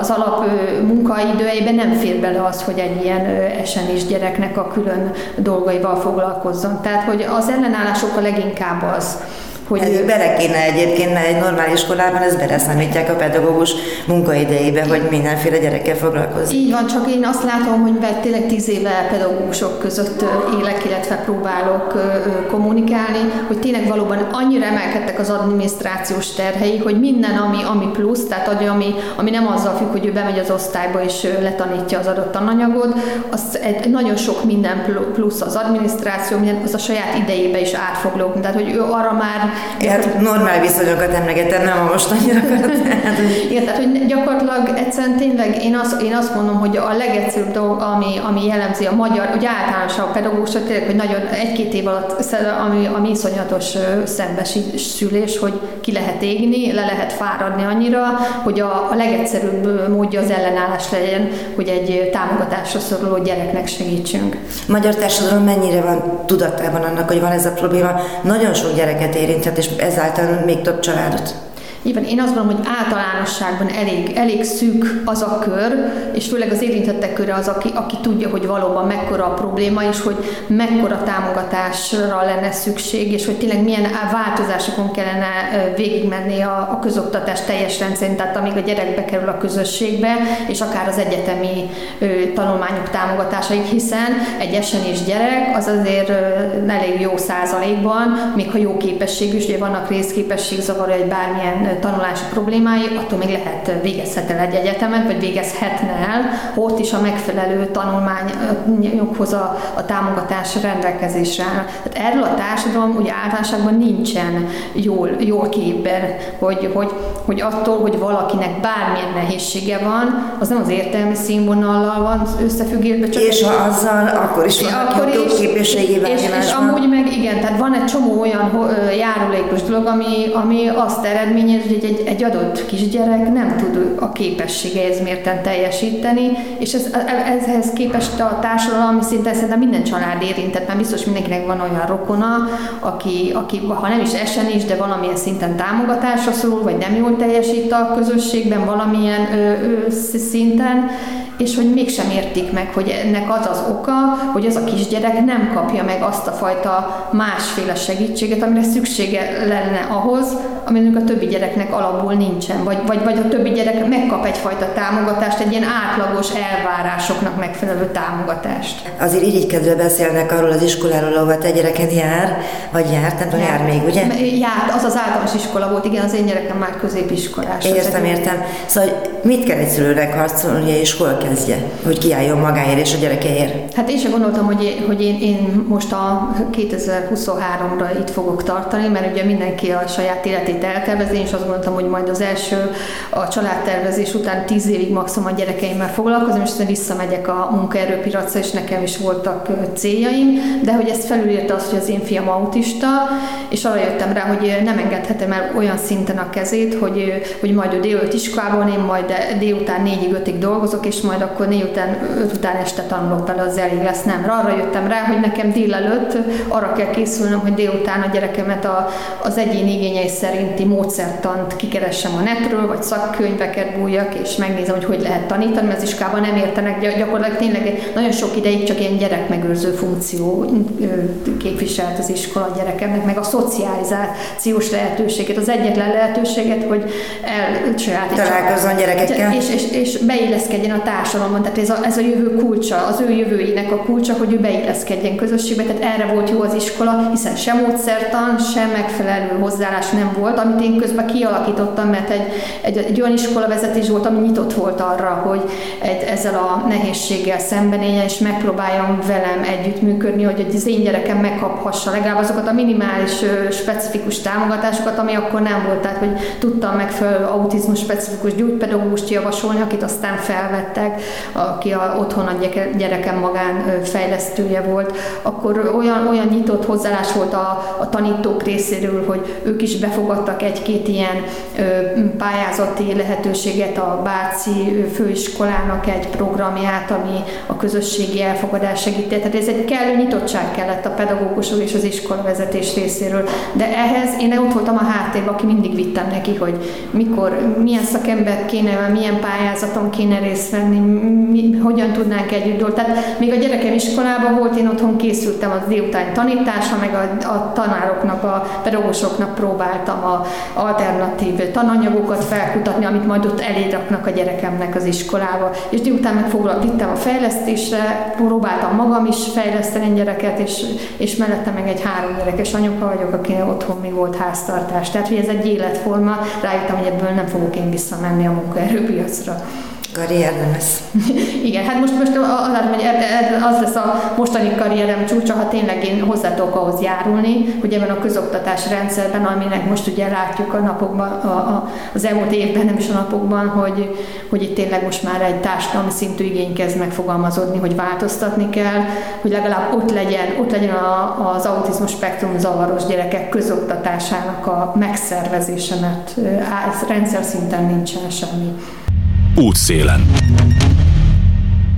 az alap munkaidőjében nem fér bele az, hogy egy ilyen esenés gyereknek a külön dolgaival foglalkozzon. Tehát, hogy az ellenállások a leginkább az, hogy ez bele kéne egyébként, mert egy normál iskolában ez beleszámítják a pedagógus munkaidejébe, hogy mindenféle gyerekkel foglalkozik. Így van, csak én azt látom, hogy mert tényleg tíz éve pedagógusok között élek, illetve próbálok kommunikálni, hogy tényleg valóban annyira emelkedtek az adminisztrációs terhei, hogy minden, ami, ami plusz, tehát ami, ami nem azzal függ, hogy ő bemegy az osztályba és letanítja az adott tananyagot, az egy, nagyon sok minden plusz az adminisztráció, minden, az a saját idejébe is át fog lógni. Tehát, hogy ő arra már Hát normál viszonyokat emlegetem, nem a mostaniakat. Igen, tehát hogy gyakorlatilag egyszerűen tényleg én azt, én azt mondom, hogy a legegyszerűbb dolog, ami, ami jellemzi a magyar, hogy általánosan a pedagógusra, tényleg, hogy nagyon egy-két év alatt, ami, ami iszonyatos szembesülés, hogy ki lehet égni, le lehet fáradni annyira, hogy a, a legegyszerűbb módja az ellenállás legyen, hogy egy támogatásra szoruló gyereknek segítsünk. Magyar társadalom mennyire van tudatában annak, hogy van ez a probléma? Nagyon sok gyereket érinthet, és ezáltal még több családot. Nyilván én azt gondolom, hogy általánosságban elég, elég szűk az a kör, és főleg az érintettek köre az, aki, aki tudja, hogy valóban mekkora a probléma, és hogy mekkora támogatásra lenne szükség, és hogy tényleg milyen változásokon kellene végigmenni a, a közoktatás teljes rendszerint, tehát amíg a gyerek bekerül a közösségbe, és akár az egyetemi ö, tanulmányok támogatásaik, hiszen egy esenés gyerek az azért ö, elég jó százalékban, még ha jó képességű, és ugye vannak részképességzavar, egy bármilyen tanulási problémái, attól még lehet végezhet el egy egyetemet, vagy végezhetne el, ott is a megfelelő tanulmányokhoz a, a támogatás rendelkezésre áll. Tehát erről a társadalom ugye általánosságban nincsen jól, jól képben, hogy, hogy, hogy attól, hogy valakinek bármilyen nehézsége van, az nem az értelmi színvonallal van összefüggésben. Csak és ha azzal, akkor is van akkor is, képességével és, és amúgy meg igen, tehát van egy csomó olyan járulékos dolog, ami, ami azt eredményez, hogy egy, egy adott kisgyerek nem tud a képességeihez mérten teljesíteni, és ez, ezhez képest a társadalmi szinten szerintem minden család érintett, mert biztos mindenkinek van olyan rokona, aki, aki ha nem is esen is, de valamilyen szinten támogatásra szorul, vagy nem jól teljesít a közösségben valamilyen ö, ö, szinten, és hogy mégsem értik meg, hogy ennek az az oka, hogy az a kisgyerek nem kapja meg azt a fajta másféle segítséget, amire szüksége lenne ahhoz, aminek a többi gyereknek alapból nincsen, vagy, vagy, vagy a többi gyerek megkap egyfajta támogatást, egy ilyen átlagos elvárásoknak megfelelő támogatást. Azért irigykedve beszélnek arról az iskoláról, ahol te gyereked jár, vagy járt, nem jár, jár még, ugye? Járt, az az általános iskola volt, igen, az én gyerekem már középiskolás. Értem, értem. Szóval mit kell egy szülőnek harcolni, és hol kezdje, hogy kiálljon magáért és a gyerekeért? Hát én sem gondoltam, hogy, hogy én, én most a 2023-ra itt fogok tartani, mert ugye mindenki a saját életét eltervezi, és azt gondoltam, hogy majd az első a családtervezés után 10 évig maximum a gyerekeimmel foglalkozom, és aztán visszamegyek a munkaerőpiacra, és nekem is voltak céljaim, de hogy ezt felülírta az, hogy az én fiam autista, és arra jöttem rá, hogy nem engedhetem el olyan szinten a kezét, hogy, hogy majd ő délőtt iskolában, én majd délután 4-5-ig dolgozok, és majd akkor 4 után, 5 után este tanulok vele, az elég lesz. Nem, arra jöttem rá, hogy nekem délelőtt arra kell készülnöm, hogy délután a gyerekemet a, az egyén igényei szerinti módszertant kikeressem a netről, vagy szakkönyveket bújjak, és megnézem, hogy hogy lehet tanítani, mert az iskában nem értenek. Gyakorlatilag tényleg nagyon sok ideig csak ilyen gyerekmegőrző funkció képviselt az iskola a gyerekeknek, meg a szocializációs lehetőséget, az egyetlen lehetőséget, hogy elsajátítsa. Találkozzon gyerekekkel. És, és, és beilleszkedjen a társadalomban. Tehát ez a, ez a jövő kulcsa, az ő jövőjének a kulcsa, hogy ő beilleszkedjen közösségbe. Tehát erre volt jó az iskola, hiszen sem módszertan, sem megfelelő hozzáállás nem volt, amit én közben kialakítottam, mert egy, egy, egy olyan iskolavezetés volt, ami nyitott volt arra, hogy egy, ezzel a nehézséggel szembenézjen, és megpróbáljon velem együttműködni, hogy az én gyerekem megkaphassa legalább azokat a minimális specifikus támogatásokat, ami akkor nem volt. Tehát, hogy tudtam megfelelő autizmus specifikus gyógypedagógust javasolni, akit aztán felvettek, aki a, otthon a gyerekem magán fejlesztője volt, akkor olyan, olyan nyitott hozzáállás volt a, a tanítók részéről, hogy ők is befogadták kaptak egy-két ilyen pályázati lehetőséget a Báci főiskolának egy programját, ami a közösségi elfogadás segíti. Tehát ez egy kellő nyitottság kellett a pedagógusok és az iskola vezetés részéről. De ehhez én ott voltam a háttérben, aki mindig vittem neki, hogy mikor, milyen szakember kéne, milyen pályázaton kéne részt venni, mi, hogyan tudnánk együtt dolgozni. Tehát még a gyerekem iskolában volt, én otthon készültem az délután tanításra, meg a, a tanároknak, a pedagógusoknak próbáltam a alternatív tananyagokat felkutatni, amit majd ott eléraknak a gyerekemnek az iskolába. És délután meg vittem a fejlesztésre, próbáltam magam is fejleszteni gyereket, és, és mellette meg egy három gyerekes anyuka vagyok, aki otthon még volt háztartás. Tehát, hogy ez egy életforma, rájöttem, hogy ebből nem fogok én visszamenni a munkaerőpiacra karrier nem lesz. Igen, hát most, most az, az lesz a mostani karrierem csúcsa, ha tényleg én hozzá tudok ahhoz járulni, hogy ebben a közoktatás rendszerben, aminek most ugye látjuk a napokban, a, a, az elmúlt évben, nem is a napokban, hogy, hogy itt tényleg most már egy társadalmi szintű igény kezd megfogalmazódni, hogy változtatni kell, hogy legalább ott legyen, ott legyen a, az autizmus spektrum zavaros gyerekek közoktatásának a megszervezése, mert rendszer szinten nincsen semmi útszélen.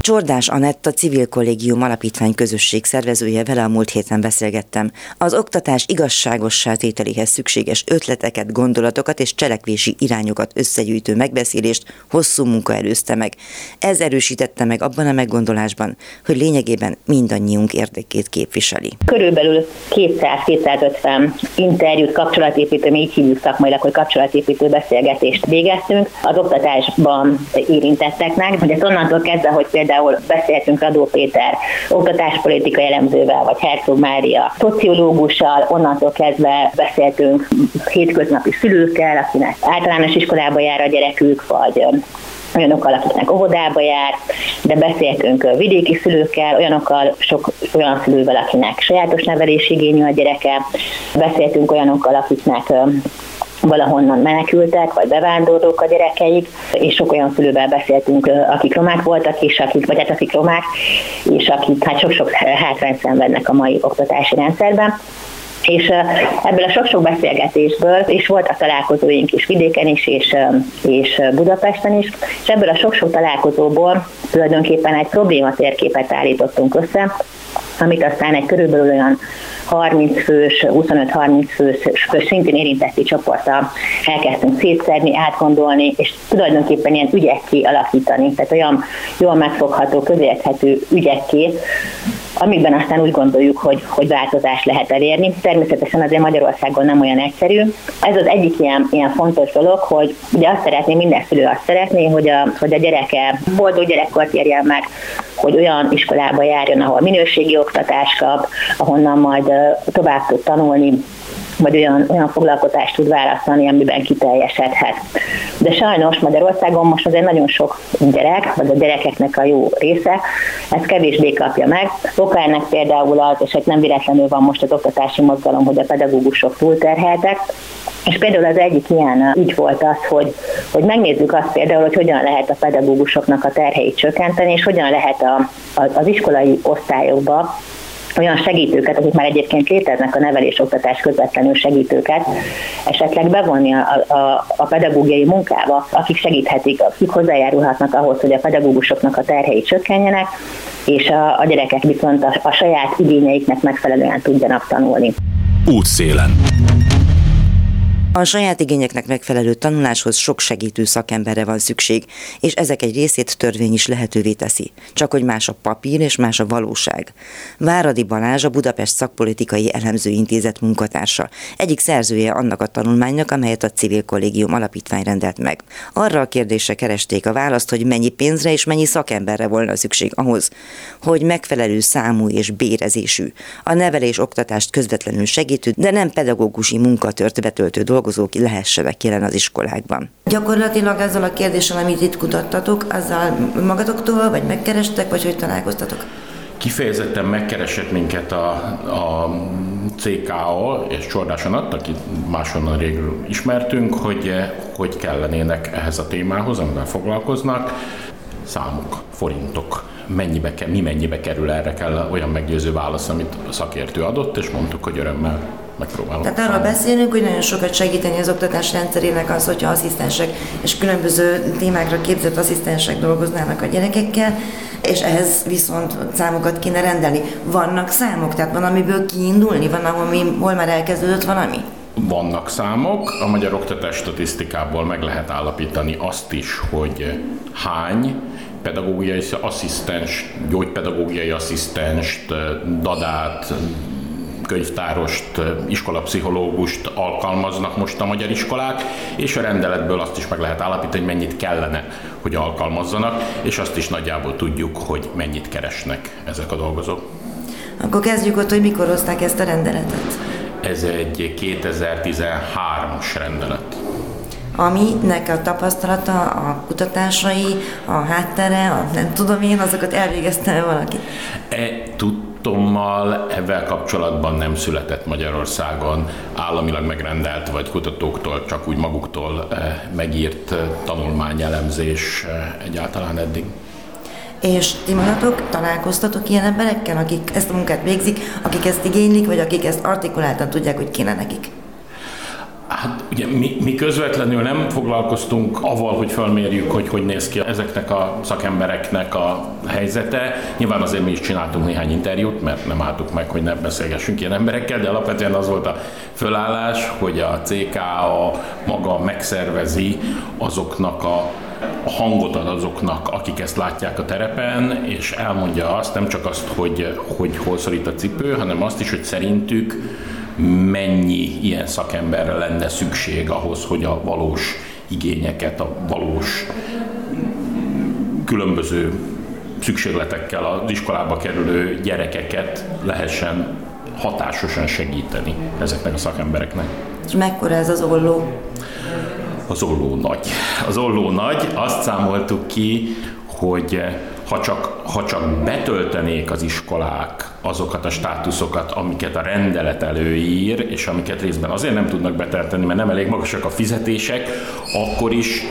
Csordás Anett, a Civil Kollégium Alapítvány közösség szervezője, vele a múlt héten beszélgettem. Az oktatás igazságos tételéhez szükséges ötleteket, gondolatokat és cselekvési irányokat összegyűjtő megbeszélést hosszú munka előzte meg. Ez erősítette meg abban a meggondolásban, hogy lényegében mindannyiunk érdekét képviseli. Körülbelül 200-250 interjút, kapcsolatépítő, mi így hívjuk szakmailag, hogy kapcsolatépítő beszélgetést végeztünk az oktatásban érintetteknek, hogy ez onnantól kezdve, hogy például például beszéltünk Radó Péter oktatáspolitika elemzővel, vagy Herzog Mária szociológussal, onnantól kezdve beszéltünk hétköznapi szülőkkel, akinek általános iskolába jár a gyerekük, vagy olyanokkal, akiknek óvodába jár, de beszéltünk vidéki szülőkkel, olyanokkal, sok olyan szülővel, akinek sajátos nevelési igényű a gyereke, beszéltünk olyanokkal, akiknek valahonnan menekültek, vagy bevándorlók a gyerekeik, és sok olyan szülővel beszéltünk, akik romák voltak, és akik, vagy hát akik romák, és akik hát sok-sok hátrányt szenvednek a mai oktatási rendszerben. És ebből a sok-sok beszélgetésből, és voltak találkozóink is vidéken is, és, és Budapesten is, és ebből a sok-sok találkozóból tulajdonképpen egy probléma térképet állítottunk össze, amit aztán egy körülbelül olyan 30 fős, 25-30 fős, fős szintén érintetti csoporttal elkezdtünk szétszedni, átgondolni, és tulajdonképpen ilyen ügyekké alakítani, tehát olyan jól megfogható, közérthető ügyekké, amikben aztán úgy gondoljuk, hogy, hogy változást lehet elérni. Természetesen azért Magyarországon nem olyan egyszerű. Ez az egyik ilyen, ilyen fontos dolog, hogy ugye azt szeretné, minden szülő azt szeretné, hogy a, hogy a gyereke boldog gyerekkort érjen meg, hogy olyan iskolába járjon, ahol minőségi oktatást kap, ahonnan majd tovább tud tanulni, vagy olyan, olyan foglalkozást tud választani, amiben kiteljesedhet. De sajnos Magyarországon most azért nagyon sok gyerek, vagy a gyerekeknek a jó része, ezt kevésbé kapja meg. Oka ennek például az, és hát nem véletlenül van most az oktatási mozgalom, hogy a pedagógusok túlterheltek, és például az egyik ilyen ügy volt az, hogy, hogy megnézzük azt például, hogy hogyan lehet a pedagógusoknak a terheit csökkenteni, és hogyan lehet a, a, az iskolai osztályokba olyan segítőket, akik már egyébként léteznek a nevelés-oktatás közvetlenül segítőket, esetleg bevonni a, a, a pedagógiai munkába, akik segíthetik, akik hozzájárulhatnak ahhoz, hogy a pedagógusoknak a terhei csökkenjenek, és a, a gyerekek viszont a, a saját igényeiknek megfelelően tudjanak tanulni. Útszélen. A saját igényeknek megfelelő tanuláshoz sok segítő szakemberre van szükség, és ezek egy részét törvény is lehetővé teszi. Csak hogy más a papír és más a valóság. Váradi Balázs a Budapest Szakpolitikai Elemző Intézet munkatársa. Egyik szerzője annak a tanulmánynak, amelyet a Civil Kollégium Alapítvány rendelt meg. Arra a kérdésre keresték a választ, hogy mennyi pénzre és mennyi szakemberre volna szükség ahhoz, hogy megfelelő számú és bérezésű, a nevelés oktatást közvetlenül segítő, de nem pedagógusi munkatört betöltő dolgok dolgozók lehessenek jelen az iskolákban. Gyakorlatilag ezzel a kérdéssel, amit itt kutattatok, azzal magatoktól, vagy megkerestek, vagy hogy találkoztatok? Kifejezetten megkeresett minket a, a CKO és Csordás Anat, akit máshonnan régül ismertünk, hogy hogy kellenének ehhez a témához, amivel foglalkoznak. számok, forintok, mennyibe, mi mennyibe kerül erre kell olyan meggyőző válasz, amit a szakértő adott, és mondtuk, hogy örömmel megpróbálom. Tehát arról beszélünk, hogy nagyon sokat segíteni az oktatás rendszerének az, hogyha asszisztensek és különböző témákra képzett asszisztensek dolgoznának a gyerekekkel, és ehhez viszont számokat kéne rendelni. Vannak számok, tehát van, amiből kiindulni, van, ahol már elkezdődött valami? Vannak számok, a magyar oktatás statisztikából meg lehet állapítani azt is, hogy hány pedagógiai asszisztens, gyógypedagógiai asszisztenst, dadát, könyvtárost, iskolapszichológust alkalmaznak most a magyar iskolák, és a rendeletből azt is meg lehet állapítani, hogy mennyit kellene, hogy alkalmazzanak, és azt is nagyjából tudjuk, hogy mennyit keresnek ezek a dolgozók. Akkor kezdjük ott, hogy mikor hozták ezt a rendeletet. Ez egy 2013-as rendelet aminek a tapasztalata, a kutatásai, a háttere, a nem tudom én, azokat elvégezte valaki? E, tudtommal ebben kapcsolatban nem született Magyarországon államilag megrendelt, vagy kutatóktól, csak úgy maguktól e, megírt e, tanulmányelemzés e, egyáltalán eddig. És ti magatok találkoztatok ilyen emberekkel, akik ezt a munkát végzik, akik ezt igénylik, vagy akik ezt artikuláltan tudják, hogy kéne nekik? Hát ugye mi, mi közvetlenül nem foglalkoztunk avval, hogy felmérjük, hogy hogy néz ki ezeknek a szakembereknek a helyzete. Nyilván azért mi is csináltunk néhány interjút, mert nem álltuk meg, hogy ne beszélgessünk ilyen emberekkel, de alapvetően az volt a fölállás, hogy a CKA maga megszervezi azoknak a a hangot ad azoknak, akik ezt látják a terepen, és elmondja azt, nem csak azt, hogy, hogy hol szorít a cipő, hanem azt is, hogy szerintük mennyi ilyen szakemberre lenne szükség ahhoz, hogy a valós igényeket, a valós különböző szükségletekkel az iskolába kerülő gyerekeket lehessen hatásosan segíteni ezeknek a szakembereknek. És mekkora ez az olló? Az olló nagy. Az olló nagy, azt számoltuk ki, hogy ha csak, ha csak betöltenék az iskolák azokat a státuszokat, amiket a rendelet előír, és amiket részben azért nem tudnak betölteni, mert nem elég magasak a fizetések, akkor is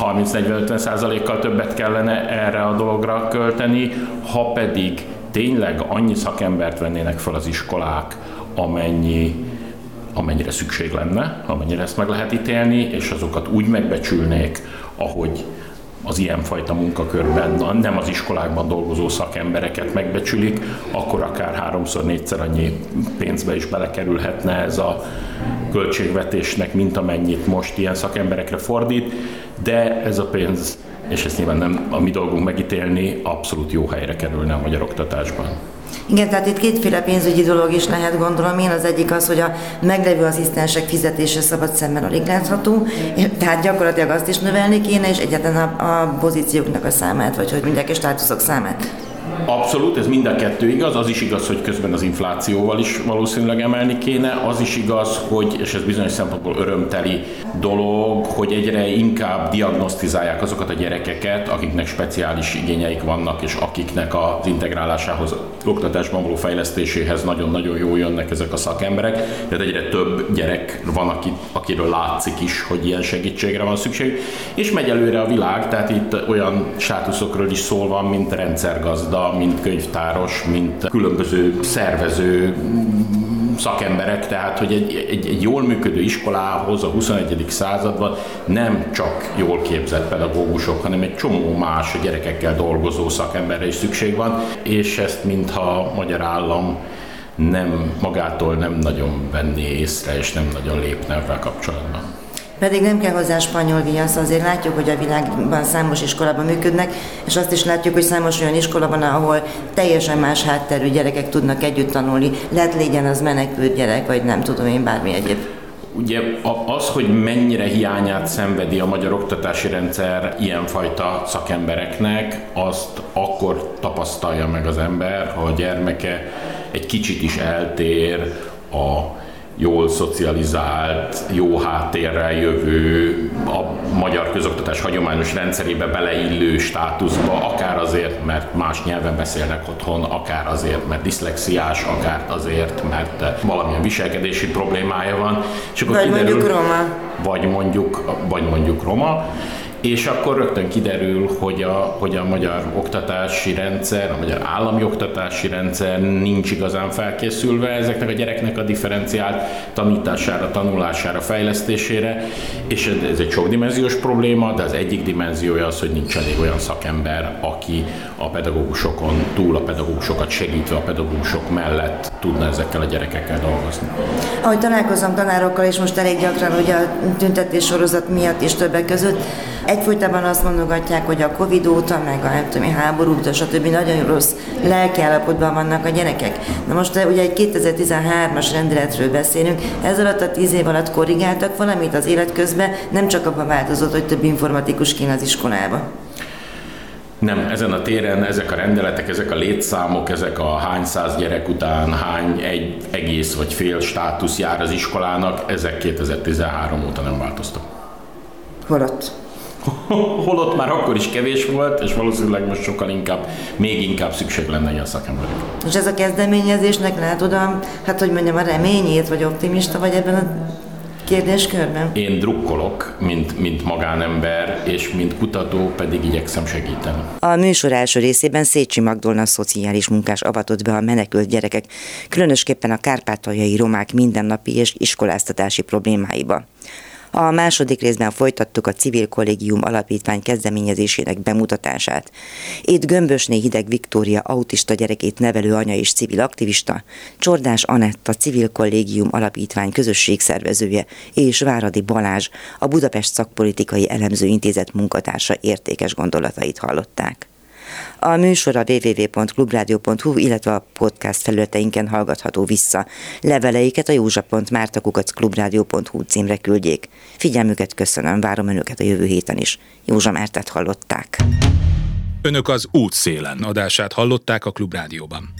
30-40-50 százalékkal többet kellene erre a dologra költeni, ha pedig tényleg annyi szakembert vennének fel az iskolák, amennyi amennyire szükség lenne, amennyire ezt meg lehet ítélni, és azokat úgy megbecsülnék, ahogy az ilyenfajta munkakörben nem az iskolákban dolgozó szakembereket megbecsülik, akkor akár háromszor, négyszer annyi pénzbe is belekerülhetne ez a költségvetésnek, mint amennyit most ilyen szakemberekre fordít, de ez a pénz, és ezt nyilván nem a mi dolgunk megítélni, abszolút jó helyre kerülne a magyar oktatásban. Igen, tehát itt kétféle pénzügyi dolog is lehet, gondolom én. Az egyik az, hogy a meglevő asszisztensek fizetése szabad szemben alig látható, tehát gyakorlatilag azt is növelni kéne, és egyetlen a, a pozícióknak a számát, vagy hogy mindjárt státuszok számát. Abszolút, ez mind a kettő igaz. Az is igaz, hogy közben az inflációval is valószínűleg emelni kéne. Az is igaz, hogy, és ez bizonyos szempontból örömteli dolog, hogy egyre inkább diagnosztizálják azokat a gyerekeket, akiknek speciális igényeik vannak, és akiknek az integrálásához, oktatásban való fejlesztéséhez nagyon-nagyon jó jönnek ezek a szakemberek. Tehát egyre több gyerek van, aki, akiről látszik is, hogy ilyen segítségre van szükség. És megy előre a világ, tehát itt olyan státuszokról is szól van, mint rendszergazda, mint könyvtáros, mint különböző szervező szakemberek, tehát hogy egy, egy, egy jól működő iskolához a 21. században nem csak jól képzett pedagógusok, hanem egy csomó más gyerekekkel dolgozó szakemberre is szükség van, és ezt mintha a magyar állam nem magától nem nagyon venné észre, és nem nagyon lépne ebben kapcsolatban. Pedig nem kell hozzá spanyol viasz, azért látjuk, hogy a világban számos iskolában működnek, és azt is látjuk, hogy számos olyan iskola van, ahol teljesen más hátterű gyerekek tudnak együtt tanulni. Lehet legyen az menekült gyerek, vagy nem tudom én, bármi egyéb. Ugye az, hogy mennyire hiányát szenvedi a magyar oktatási rendszer ilyenfajta szakembereknek, azt akkor tapasztalja meg az ember, ha a gyermeke egy kicsit is eltér a jól szocializált, jó háttérrel jövő, a magyar közoktatás hagyományos rendszerébe beleillő státuszba, akár azért, mert más nyelven beszélnek otthon, akár azért, mert diszlexiás, akár azért, mert valamilyen viselkedési problémája van. És akkor vagy kiderül, mondjuk roma. Vagy mondjuk, vagy mondjuk roma és akkor rögtön kiderül, hogy a, hogy a magyar oktatási rendszer, a magyar állami oktatási rendszer nincs igazán felkészülve ezeknek a gyereknek a differenciált tanítására, tanulására, fejlesztésére, és ez egy sokdimenziós probléma, de az egyik dimenziója az, hogy nincs elég olyan szakember, aki a pedagógusokon túl, a pedagógusokat segítve, a pedagógusok mellett tudna ezekkel a gyerekekkel dolgozni. Ahogy találkozom tanárokkal, és most elég gyakran ugye a tüntetés sorozat miatt is többek között, egyfolytában azt mondogatják, hogy a Covid óta, meg a nem tudom, háború óta, stb. nagyon rossz lelkiállapotban vannak a gyerekek. Na most ugye egy 2013-as rendeletről beszélünk, ez alatt a tíz év alatt korrigáltak valamit az élet közben, nem csak abban változott, hogy több informatikus kéne az iskolába. Nem, ezen a téren ezek a rendeletek, ezek a létszámok, ezek a hány száz gyerek után hány egy egész vagy fél státusz jár az iskolának, ezek 2013 óta nem változtak. Holott? Holott már akkor is kevés volt, és valószínűleg most sokkal inkább, még inkább szükség lenne ilyen szakemberek. És ez a kezdeményezésnek látod a, hát hogy mondjam, a reményét, vagy optimista vagy ebben a kérdéskörben? Én drukkolok, mint, mint magánember, és mint kutató pedig igyekszem segíteni. A műsor első részében Szécsi Magdolna szociális munkás avatott be a menekült gyerekek, különösképpen a kárpátaljai romák mindennapi és iskoláztatási problémáiba. A második részben folytattuk a Civil Kollégium Alapítvány kezdeményezésének bemutatását. Itt Gömbösné Hideg Viktória autista gyerekét nevelő anya és civil aktivista, Csordás Anetta Civil Kollégium Alapítvány közösségszervezője és Váradi Balázs a Budapest Szakpolitikai Elemző Intézet munkatársa értékes gondolatait hallották. A műsor a www.clubradio.hu, illetve a podcast felületeinken hallgatható vissza. Leveleiket a józsa.mártakukac.clubradio.hu címre küldjék. Figyelmüket köszönöm, várom önöket a jövő héten is. Józsa Mártet hallották. Önök az útszélen adását hallották a Klubrádióban.